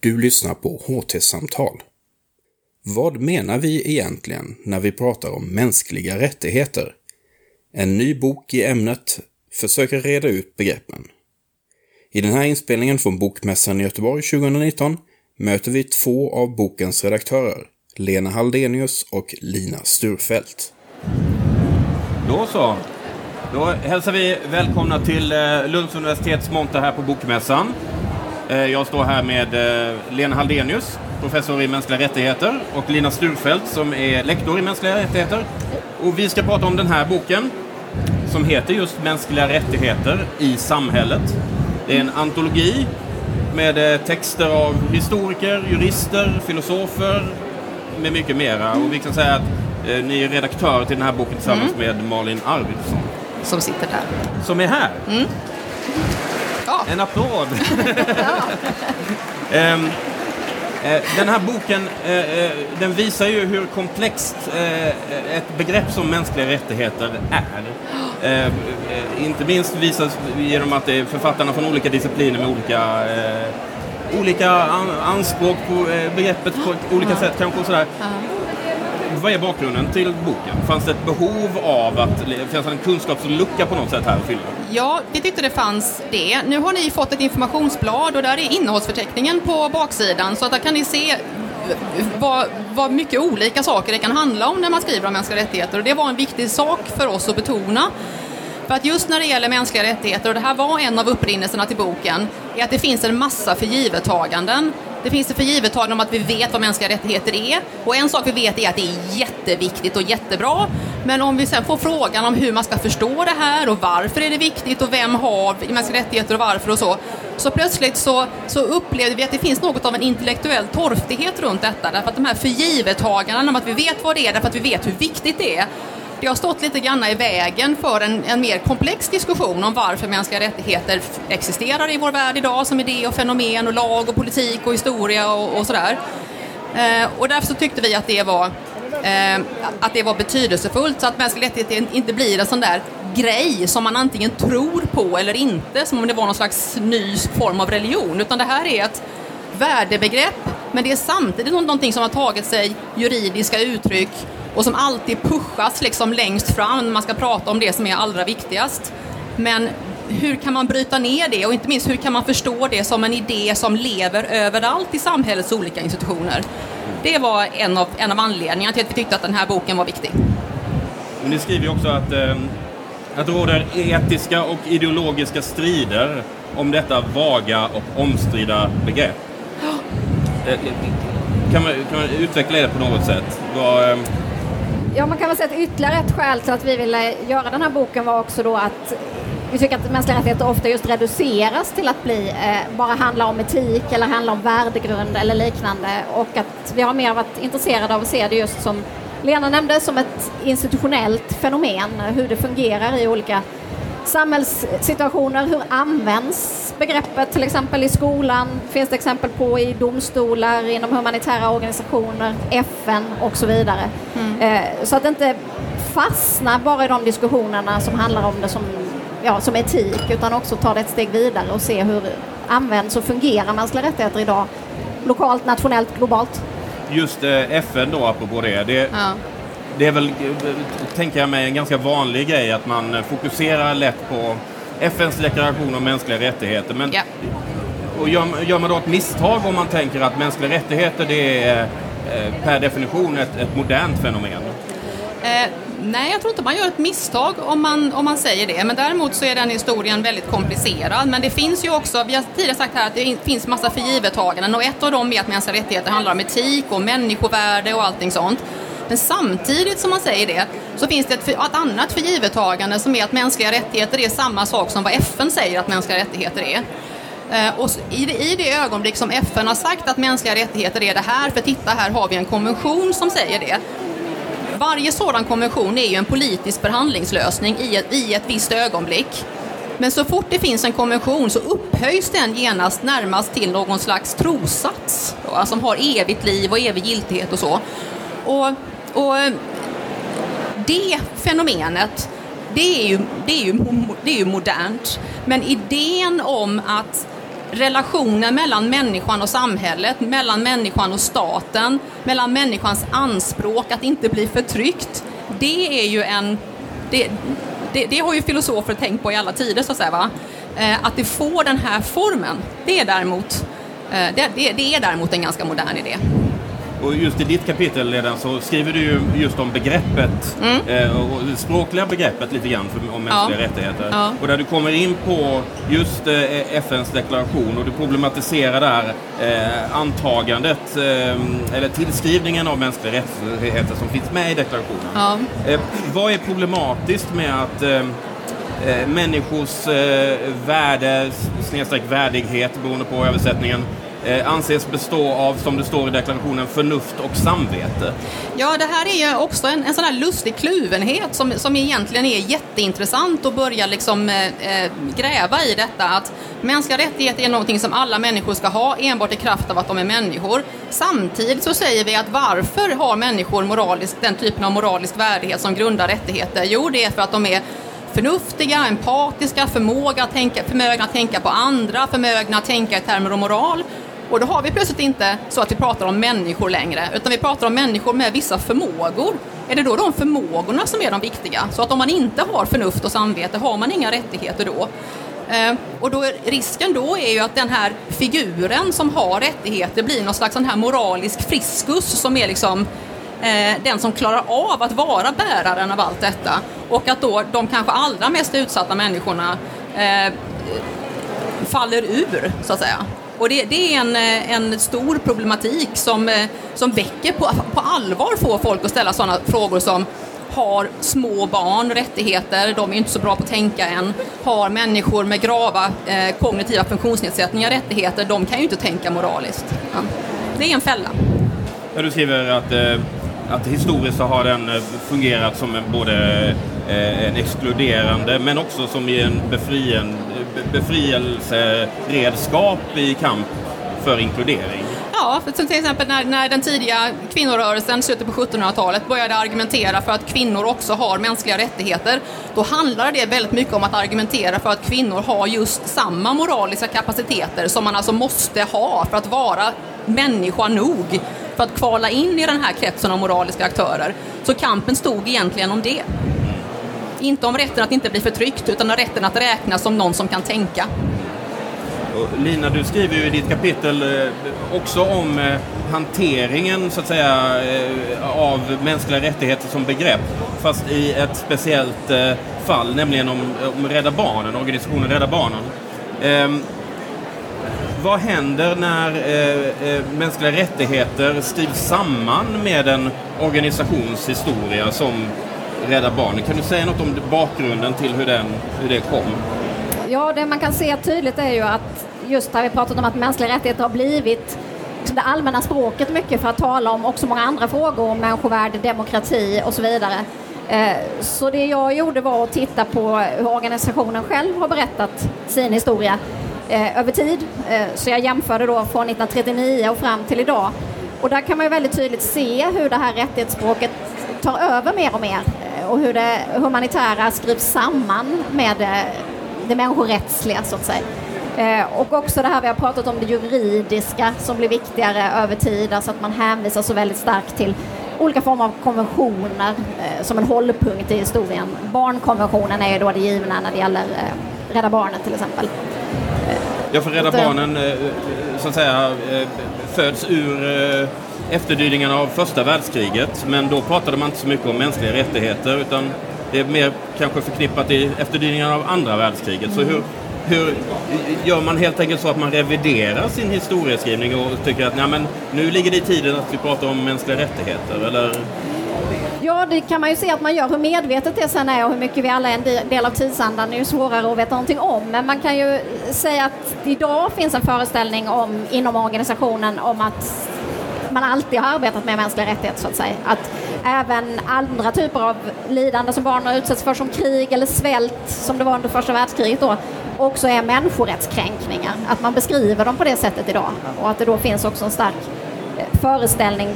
Du lyssnar på HT-samtal. Vad menar vi egentligen när vi pratar om mänskliga rättigheter? En ny bok i ämnet försöker reda ut begreppen. I den här inspelningen från Bokmässan i Göteborg 2019 möter vi två av bokens redaktörer, Lena Haldenius och Lina Sturfelt. Då så. Då hälsar vi välkomna till eh, Lunds universitets monter här på Bokmässan. Eh, jag står här med eh, Lena Haldenius, professor i mänskliga rättigheter, och Lina Sturfält som är lektor i mänskliga rättigheter. Och vi ska prata om den här boken som heter just Mänskliga rättigheter i samhället. Det är en antologi med texter av historiker, jurister, filosofer med mycket mera. Och vi kan säga att ni är redaktörer till den här boken tillsammans mm. med Malin Arvidsson som sitter där. Som är här? Mm. Ja. En applåd! um, den här boken uh, den visar ju hur komplext ett begrepp som mänskliga rättigheter är. Uh, inte minst visas genom att det är författarna från olika discipliner med olika olika anspråk på begreppet på olika sätt kanske. Och sådär vad är bakgrunden till boken? Fanns det ett behov av att, fanns det en kunskapslucka på något sätt här att fylla? Ja, vi tyckte det fanns det. Nu har ni fått ett informationsblad och där är innehållsförteckningen på baksidan så att där kan ni se vad, vad mycket olika saker det kan handla om när man skriver om mänskliga rättigheter och det var en viktig sak för oss att betona. För att just när det gäller mänskliga rättigheter, och det här var en av upprinnelserna till boken, är att det finns en massa förgivettaganden det finns det för givettagande om att vi vet vad mänskliga rättigheter är. Och en sak vi vet är att det är jätteviktigt och jättebra. Men om vi sen får frågan om hur man ska förstå det här och varför är det viktigt och vem har mänskliga rättigheter och varför och så. Så plötsligt så, så upplevde vi att det finns något av en intellektuell torftighet runt detta. Därför att de här förgivettagandena om att vi vet vad det är, därför att vi vet hur viktigt det är det har stått lite grann i vägen för en, en, mer komplex diskussion om varför mänskliga rättigheter existerar i vår värld idag som idé och fenomen och lag och politik och historia och, och sådär. Eh, och därför så tyckte vi att det var eh, att det var betydelsefullt så att mänskliga rättigheter inte blir en sån där grej som man antingen tror på eller inte, som om det var någon slags ny form av religion, utan det här är ett värdebegrepp, men det är samtidigt någonting som har tagit sig juridiska uttryck och som alltid pushas liksom längst fram när man ska prata om det som är allra viktigast. Men hur kan man bryta ner det och inte minst hur kan man förstå det som en idé som lever överallt i samhällets olika institutioner? Det var en av, en av anledningarna till att vi tyckte att den här boken var viktig. Men ni skriver ju också att, eh, att det råder etiska och ideologiska strider om detta vaga och omstridda begrepp. Oh. Kan, man, kan man utveckla det på något sätt? Vad, eh, Ja, man kan väl säga att ytterligare ett skäl till att vi ville göra den här boken var också då att vi tycker att mänskliga rättigheter ofta just reduceras till att bli, eh, bara handla om etik eller handla om värdegrund eller liknande och att vi har mer varit intresserade av att se det just som Lena nämnde som ett institutionellt fenomen, hur det fungerar i olika samhällssituationer. Hur används begreppet till exempel i skolan? Finns det exempel på i domstolar, inom humanitära organisationer, FN och så vidare. Mm. Eh, så att det inte fastnar bara i de diskussionerna som handlar om det som, ja, som etik utan också ta det ett steg vidare och se hur används och fungerar mänskliga rättigheter idag lokalt, nationellt, globalt. Just eh, FN då, apropå det. det ja det är väl, tänker jag mig, en ganska vanlig grej att man fokuserar lätt på FNs deklaration om mänskliga rättigheter. Men, ja. och gör, gör, man då ett misstag om man tänker att mänskliga rättigheter det är eh, per definition ett, ett modernt fenomen? Eh, nej, jag tror inte man gör ett misstag om man, om man säger det. Men däremot så är den historien väldigt komplicerad. Men det finns ju också, vi har tidigare sagt här att det finns massa förgivettaganden och ett av dem är att mänskliga rättigheter handlar om etik och människovärde och allting sånt. Men samtidigt som man säger det så finns det ett, ett annat förgivettagande som är att mänskliga rättigheter är samma sak som vad FN säger att mänskliga rättigheter är. Eh, och i det, I det ögonblick som FN har sagt att mänskliga rättigheter är det här, för titta här har vi en konvention som säger det. Varje sådan konvention är ju en politisk förhandlingslösning i ett, i ett visst ögonblick. Men så fort det finns en konvention så upphöjs den genast närmast till någon slags trossats som har evigt liv och evig giltighet och så. Och, och det fenomenet, det är, ju, det, är ju, det är ju modernt. Men idén om att relationen mellan människan och samhället, mellan människan och staten, mellan människans anspråk att inte bli förtryckt. Det är ju en... Det, det, det har ju filosofer tänkt på i alla tider, så att säga. Va? Eh, att det får den här formen, det är däremot, eh, det, det, det är däremot en ganska modern idé. Och just i ditt kapitel redan så skriver du ju just om begreppet, Mm. eh, och det språkliga begreppet lite grann för, om mänskliga Ja. rättigheter. Ja. Och där du kommer in på just eh, FNs deklaration och du problematiserar där eh, antagandet, eh, eller tillskrivningen av mänskliga rättigheter som finns med i deklarationen. Ja. Eh, vad är problematiskt med att eh, människors eh, värde, snedstreck värdighet, beroende på översättningen, Eh, anses bestå av, som det står i deklarationen, förnuft och samvete. Ja, det här är ju också en, en sån här lustig kluvenhet som, som egentligen är jätteintressant att börja liksom, eh, eh, gräva i detta. Att mänskliga rättigheter är någonting som alla människor ska ha enbart i kraft av att de är människor. Samtidigt så säger vi att varför har människor moralisk, den typen av moralisk värdighet som grundar rättigheter? Jo, det är för att de är förnuftiga, empatiska, förmåga att tänka, förmögna att tänka på andra, förmögna att tänka i termer av moral. Och då har vi plötsligt inte så att vi pratar om människor längre, utan vi pratar om människor med vissa förmågor. Är det då de förmågorna som är de viktiga? Så att om man inte har förnuft och samvete, har man inga rättigheter då? Eh, och då risken då är ju att den här figuren som har rättigheter blir någon slags sån här moralisk friskus som är liksom eh, den som klarar av att vara bäraren av allt detta. Och att då de kanske allra mest utsatta människorna eh, faller ur, så att säga. Och det, det är en, eh, en stor problematik som, eh, som väcker på, på allvar får folk att ställa sådana frågor som har små barn rättigheter, de är inte så bra på att tänka än. Har människor med grava eh, kognitiva funktionsnedsättningar rättigheter, de kan ju inte tänka moraliskt. Ja. Det är en fälla. Ja, du skriver att, eh, att historiskt så har den eh, fungerat som en, både eh, en exkluderande men också som i en befriande befrielseredskap i kamp för inkludering. Ja, för till exempel när, när den tidiga kvinnorörelsen, slutet på 1700-talet, började argumentera för att kvinnor också har mänskliga rättigheter, då handlade det väldigt mycket om att argumentera för att kvinnor har just samma moraliska kapaciteter som man alltså måste ha för att vara människa nog, för att kvala in i den här kretsen av moraliska aktörer. Så kampen stod egentligen om det. Inte om rätten att inte bli förtryckt, utan om rätten att räknas som någon som kan tänka. Lina, du skriver ju i ditt kapitel eh, också om eh, hanteringen så att säga eh, av mänskliga rättigheter som begrepp. Fast i ett speciellt fall, nämligen om, om Rädda Barnen, organisationen Rädda Barnen. Eh, vad händer när eh, eh, mänskliga rättigheter skrivs samman med en organisations historia som Rädda Barnen? Kan du säga något om bakgrunden till hur, den, hur det kom? Ja, det man kan se tydligt är ju att just när vi pratat om att mänskliga rättigheter har blivit det allmänna språket mycket för att tala om också många andra frågor om människovärde, demokrati och så vidare. Eh, så det jag gjorde var att titta på hur organisationen själv har berättat sin historia eh, över tid. Eh, så jag jämförde då från 1939 och fram till idag. Och där kan man ju väldigt tydligt se hur det här rättighetsspråket tar över mer och mer och hur det humanitära skrivs samman med eh, det människorättsliga så att säga. Eh, och också det här vi har pratat om det juridiska som blir viktigare över tid, alltså att man hänvisar så väldigt starkt till olika former av konventioner eh, som en hållpunkt i historien. Barnkonventionen är ju då det givna när det gäller eh, Rädda Barnen till exempel. Ja, för Rädda Barnen så att säga föds ur efterdyningarna av första världskriget. Men då pratade man inte så mycket om mänskliga rättigheter utan det är mer kanske förknippat i efterdyningarna av andra världskriget. Så hur, hur gör man helt enkelt så att man reviderar sin historieskrivning och tycker att nej, men nu ligger det i tiden att vi pratar om mänskliga rättigheter? Eller? Ja, det kan man ju se att man gör. Hur medvetet det sen är och hur mycket vi alla är en del av tidsandan är ju svårare att veta någonting om. Men man kan ju säga att idag finns en föreställning om, inom organisationen om att man alltid har arbetat med mänskliga rättigheter så att säga. Att även andra typer av lidande som barn har utsatts för som krig eller svält som det var under första världskriget då också är människorättskränkningar. Att man beskriver dem på det sättet idag och att det då finns också en stark eh, föreställning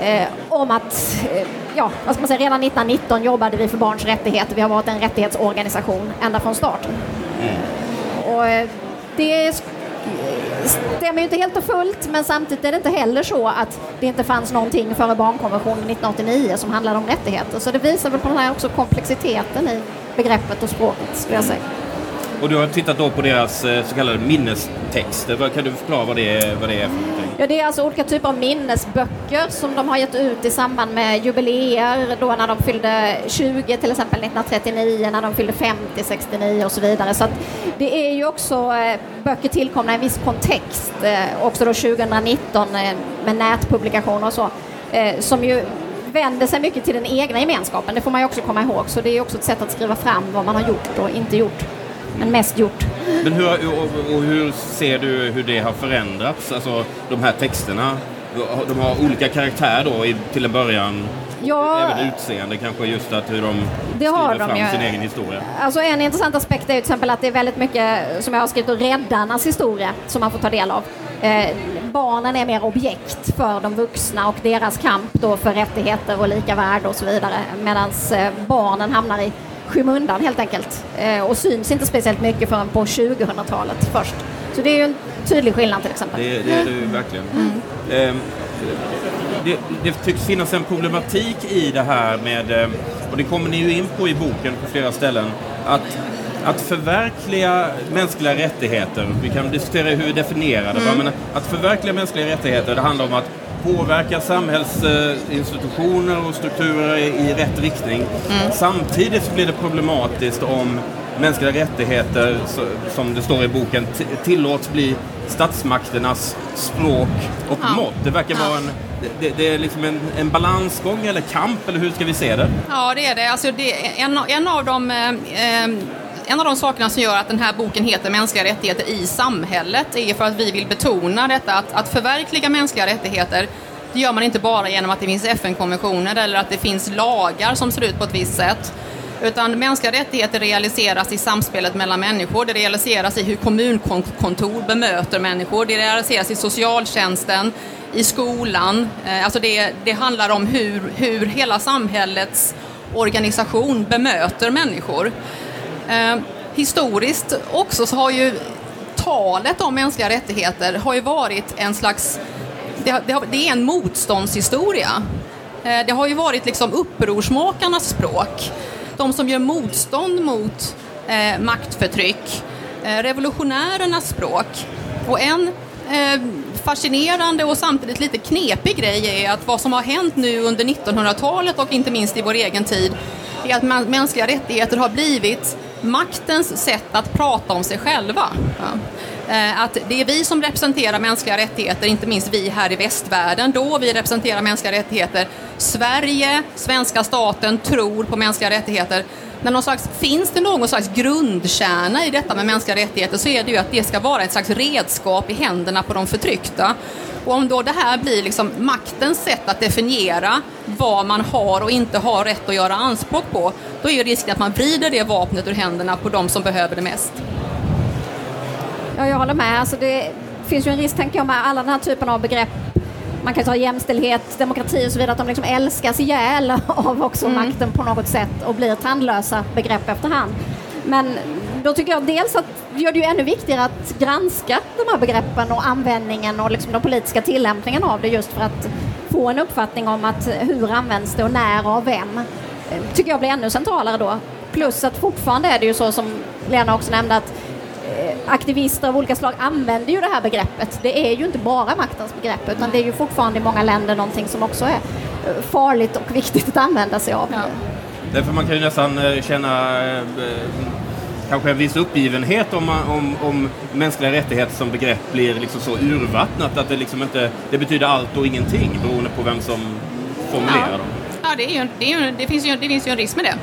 eh, om att, eh, ja, vad ska man säga, redan 1919 jobbade vi för barns rättigheter. Vi har varit en rättighetsorganisation ända från starten. Och eh, det stämmer ju inte helt och fullt, men samtidigt är det inte heller så att det inte fanns någonting före barnkonventionen 1989 som handlade om rättigheter. Så det visar väl på den här också komplexiteten i begreppet och språket, skulle jag säga. Och du har tittat då på deras eh, så kallade minnestexter. Kan du förklara vad det är, vad det är för? Ja, det är alltså olika typer av minnesböcker som de har gett ut i samband med jubileer, då när de fyllde 20 till exempel 1939, när de fyllde 50 69 och så vidare. Så att det är ju också eh, böcker tillkomna i en viss kontext, eh, också då 2019 eh, med nätpublikationer och så, som ju vänder sig mycket till den egna gemenskapen, det får man ju också komma ihåg. Så det är också ett sätt att skriva fram vad man har gjort och inte gjort men mest gjort. Men hur, och, och hur ser du hur det har förändrats? Alltså de här texterna, de har olika karaktär då i, till en början? Ja, även utseende kanske, just att hur de det skriver de fram ju. sin egen historia. Alltså en intressant aspekt är till exempel att det är väldigt mycket, som jag har skrivit, räddarnas historia som man får ta del av. Eh, barnen är mer objekt för de vuxna och deras kamp då för rättigheter och lika värde och så vidare. Medan eh, barnen hamnar i skymundan helt enkelt eh, och syns inte speciellt mycket förrän på 2000-talet först. Så det är ju en tydlig skillnad till exempel. Det, det är det ju verkligen. Mm. Eh, det, det, tycks finnas en problematik i det här med, eh, och det kommer ni ju in på i boken på flera ställen, att att förverkliga mänskliga rättigheter, vi kan diskutera hur vi definierar det, mm. men att förverkliga mänskliga rättigheter, det handlar om att påverka samhällsinstitutioner och strukturer i rätt riktning. Mm. Samtidigt blir det problematiskt om mänskliga rättigheter, som det står i boken, tillåts bli statsmakternas språk och ja. mått. Det verkar ja. vara en, det, det, är liksom en, en, balansgång eller kamp, eller hur ska vi se det? Ja, det är det. Alltså det en, en av de eh, eh en av de sakerna som gör att den här boken heter Mänskliga rättigheter i samhället är för att vi vill betona detta att, att förverkliga mänskliga rättigheter det gör man inte bara genom att det finns FN-konventioner eller att det finns lagar som ser ut på ett visst sätt. Utan mänskliga rättigheter realiseras i samspelet mellan människor. Det realiseras i hur kommunkontor bemöter människor. Det realiseras i socialtjänsten, i skolan. Eh, alltså det, det handlar om hur, hur hela samhällets organisation bemöter människor. Eh, historiskt också så har ju talet om mänskliga rättigheter har ju varit en slags, det, det, det är en motståndshistoria. Eh, det har ju varit liksom upprorsmakarnas språk. De som gör motstånd mot eh, maktförtryck. Eh, revolutionärernas språk. Och en eh, fascinerande och samtidigt lite knepig grej är att vad som har hänt nu under 1900-talet och inte minst i vår egen tid är att mänskliga rättigheter har blivit maktens sätt att prata om sig själva. Eh, att det är vi som representerar mänskliga rättigheter, inte minst vi här i västvärlden då vi representerar mänskliga rättigheter. Sverige, svenska staten, tror på mänskliga rättigheter. Men någon slags, finns det någon slags grundkärna i detta med mänskliga rättigheter så är det ju att det ska vara ett slags redskap i händerna på de förtryckta. Och om då det här blir liksom maktens sätt att definiera vad man har och inte har rätt att göra anspråk på, då är risken att man vrider det vapnet ur händerna på de som behöver det mest. Ja, jag håller med. Alltså det finns ju en risk, tänker jag, med alla den här typen av begrepp. Man kan ta jämställdhet, demokrati och så vidare, att de liksom älskas ihjäl av också mm. makten på något sätt och blir tandlösa begrepp efterhand. Men då tycker jag dels att det gör det ju ännu viktigare att granska de här begreppen och användningen och liksom den politiska tillämpningen av det just för att få en uppfattning om att hur används det och när och av vem tycker jag blir ännu centralare då. Plus att fortfarande är det ju så som Lena också nämnde att eh, aktivister av olika slag använder ju det här begreppet. Det är ju inte bara maktens begrepp utan det är ju fortfarande i många länder någonting som också är eh, farligt och viktigt att använda sig av. Ja. Därför man kan ju nästan eh, känna kanske en viss uppgivenhet om, om, om mänskliga rättigheter som begrepp blir liksom så urvattnat att det, liksom inte, det betyder allt och ingenting beroende på vem som formulerar ja. dem. Ja, det, är ju, det, är ju, det, finns ju, det finns ju en risk med det.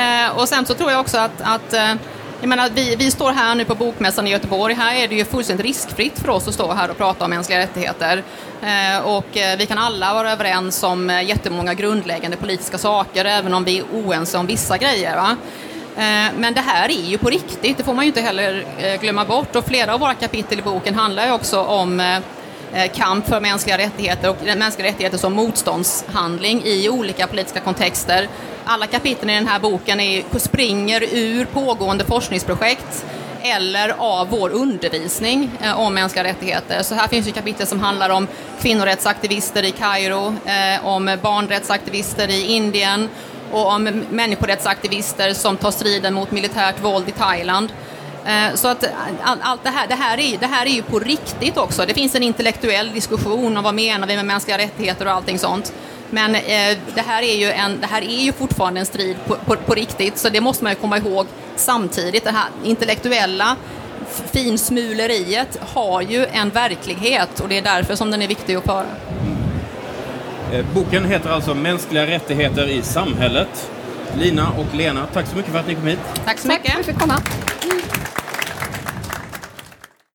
Eh, och sen så tror jag också att, att eh, jag menar, vi, vi står här nu på Bokmässan i Göteborg. Här är det ju fullständigt riskfritt för oss att stå här och prata om mänskliga rättigheter. Eh, och eh, vi kan alla vara överens om eh, jättemånga grundläggande politiska saker, även om vi är oense om vissa grejer. Va? Eh, men det här är ju på riktigt, det får man ju inte heller glömma bort. Och flera av våra kapitel i boken handlar ju också om Eh, kamp för mänskliga rättigheter och mänskliga rättigheter som motståndshandling i olika politiska kontexter. Alla kapitlen i den här boken är, springer ur pågående forskningsprojekt eller av vår undervisning eh, om mänskliga rättigheter. Så här finns ju kapitel som handlar om kvinnorättsaktivister i Kairo, eh, om barnrättsaktivister i Indien och om människorättsaktivister som tar striden mot militärt våld i Thailand. Eh, så att allt det här, det här, är, det här är ju på riktigt också. Det finns en intellektuell diskussion om vad menar vi med mänskliga rättigheter och allting sånt. Men eh, det, här är ju en, det här är ju fortfarande en strid på, på, på riktigt, så det måste man ju komma ihåg samtidigt. Det här intellektuella finsmuleriet har ju en verklighet och det är därför som den är viktig att föra. Eh, boken heter alltså Mänskliga rättigheter i samhället. Lina och Lena, tack så mycket för att ni kom hit. Tack så mycket. Tack för att vi fick komma.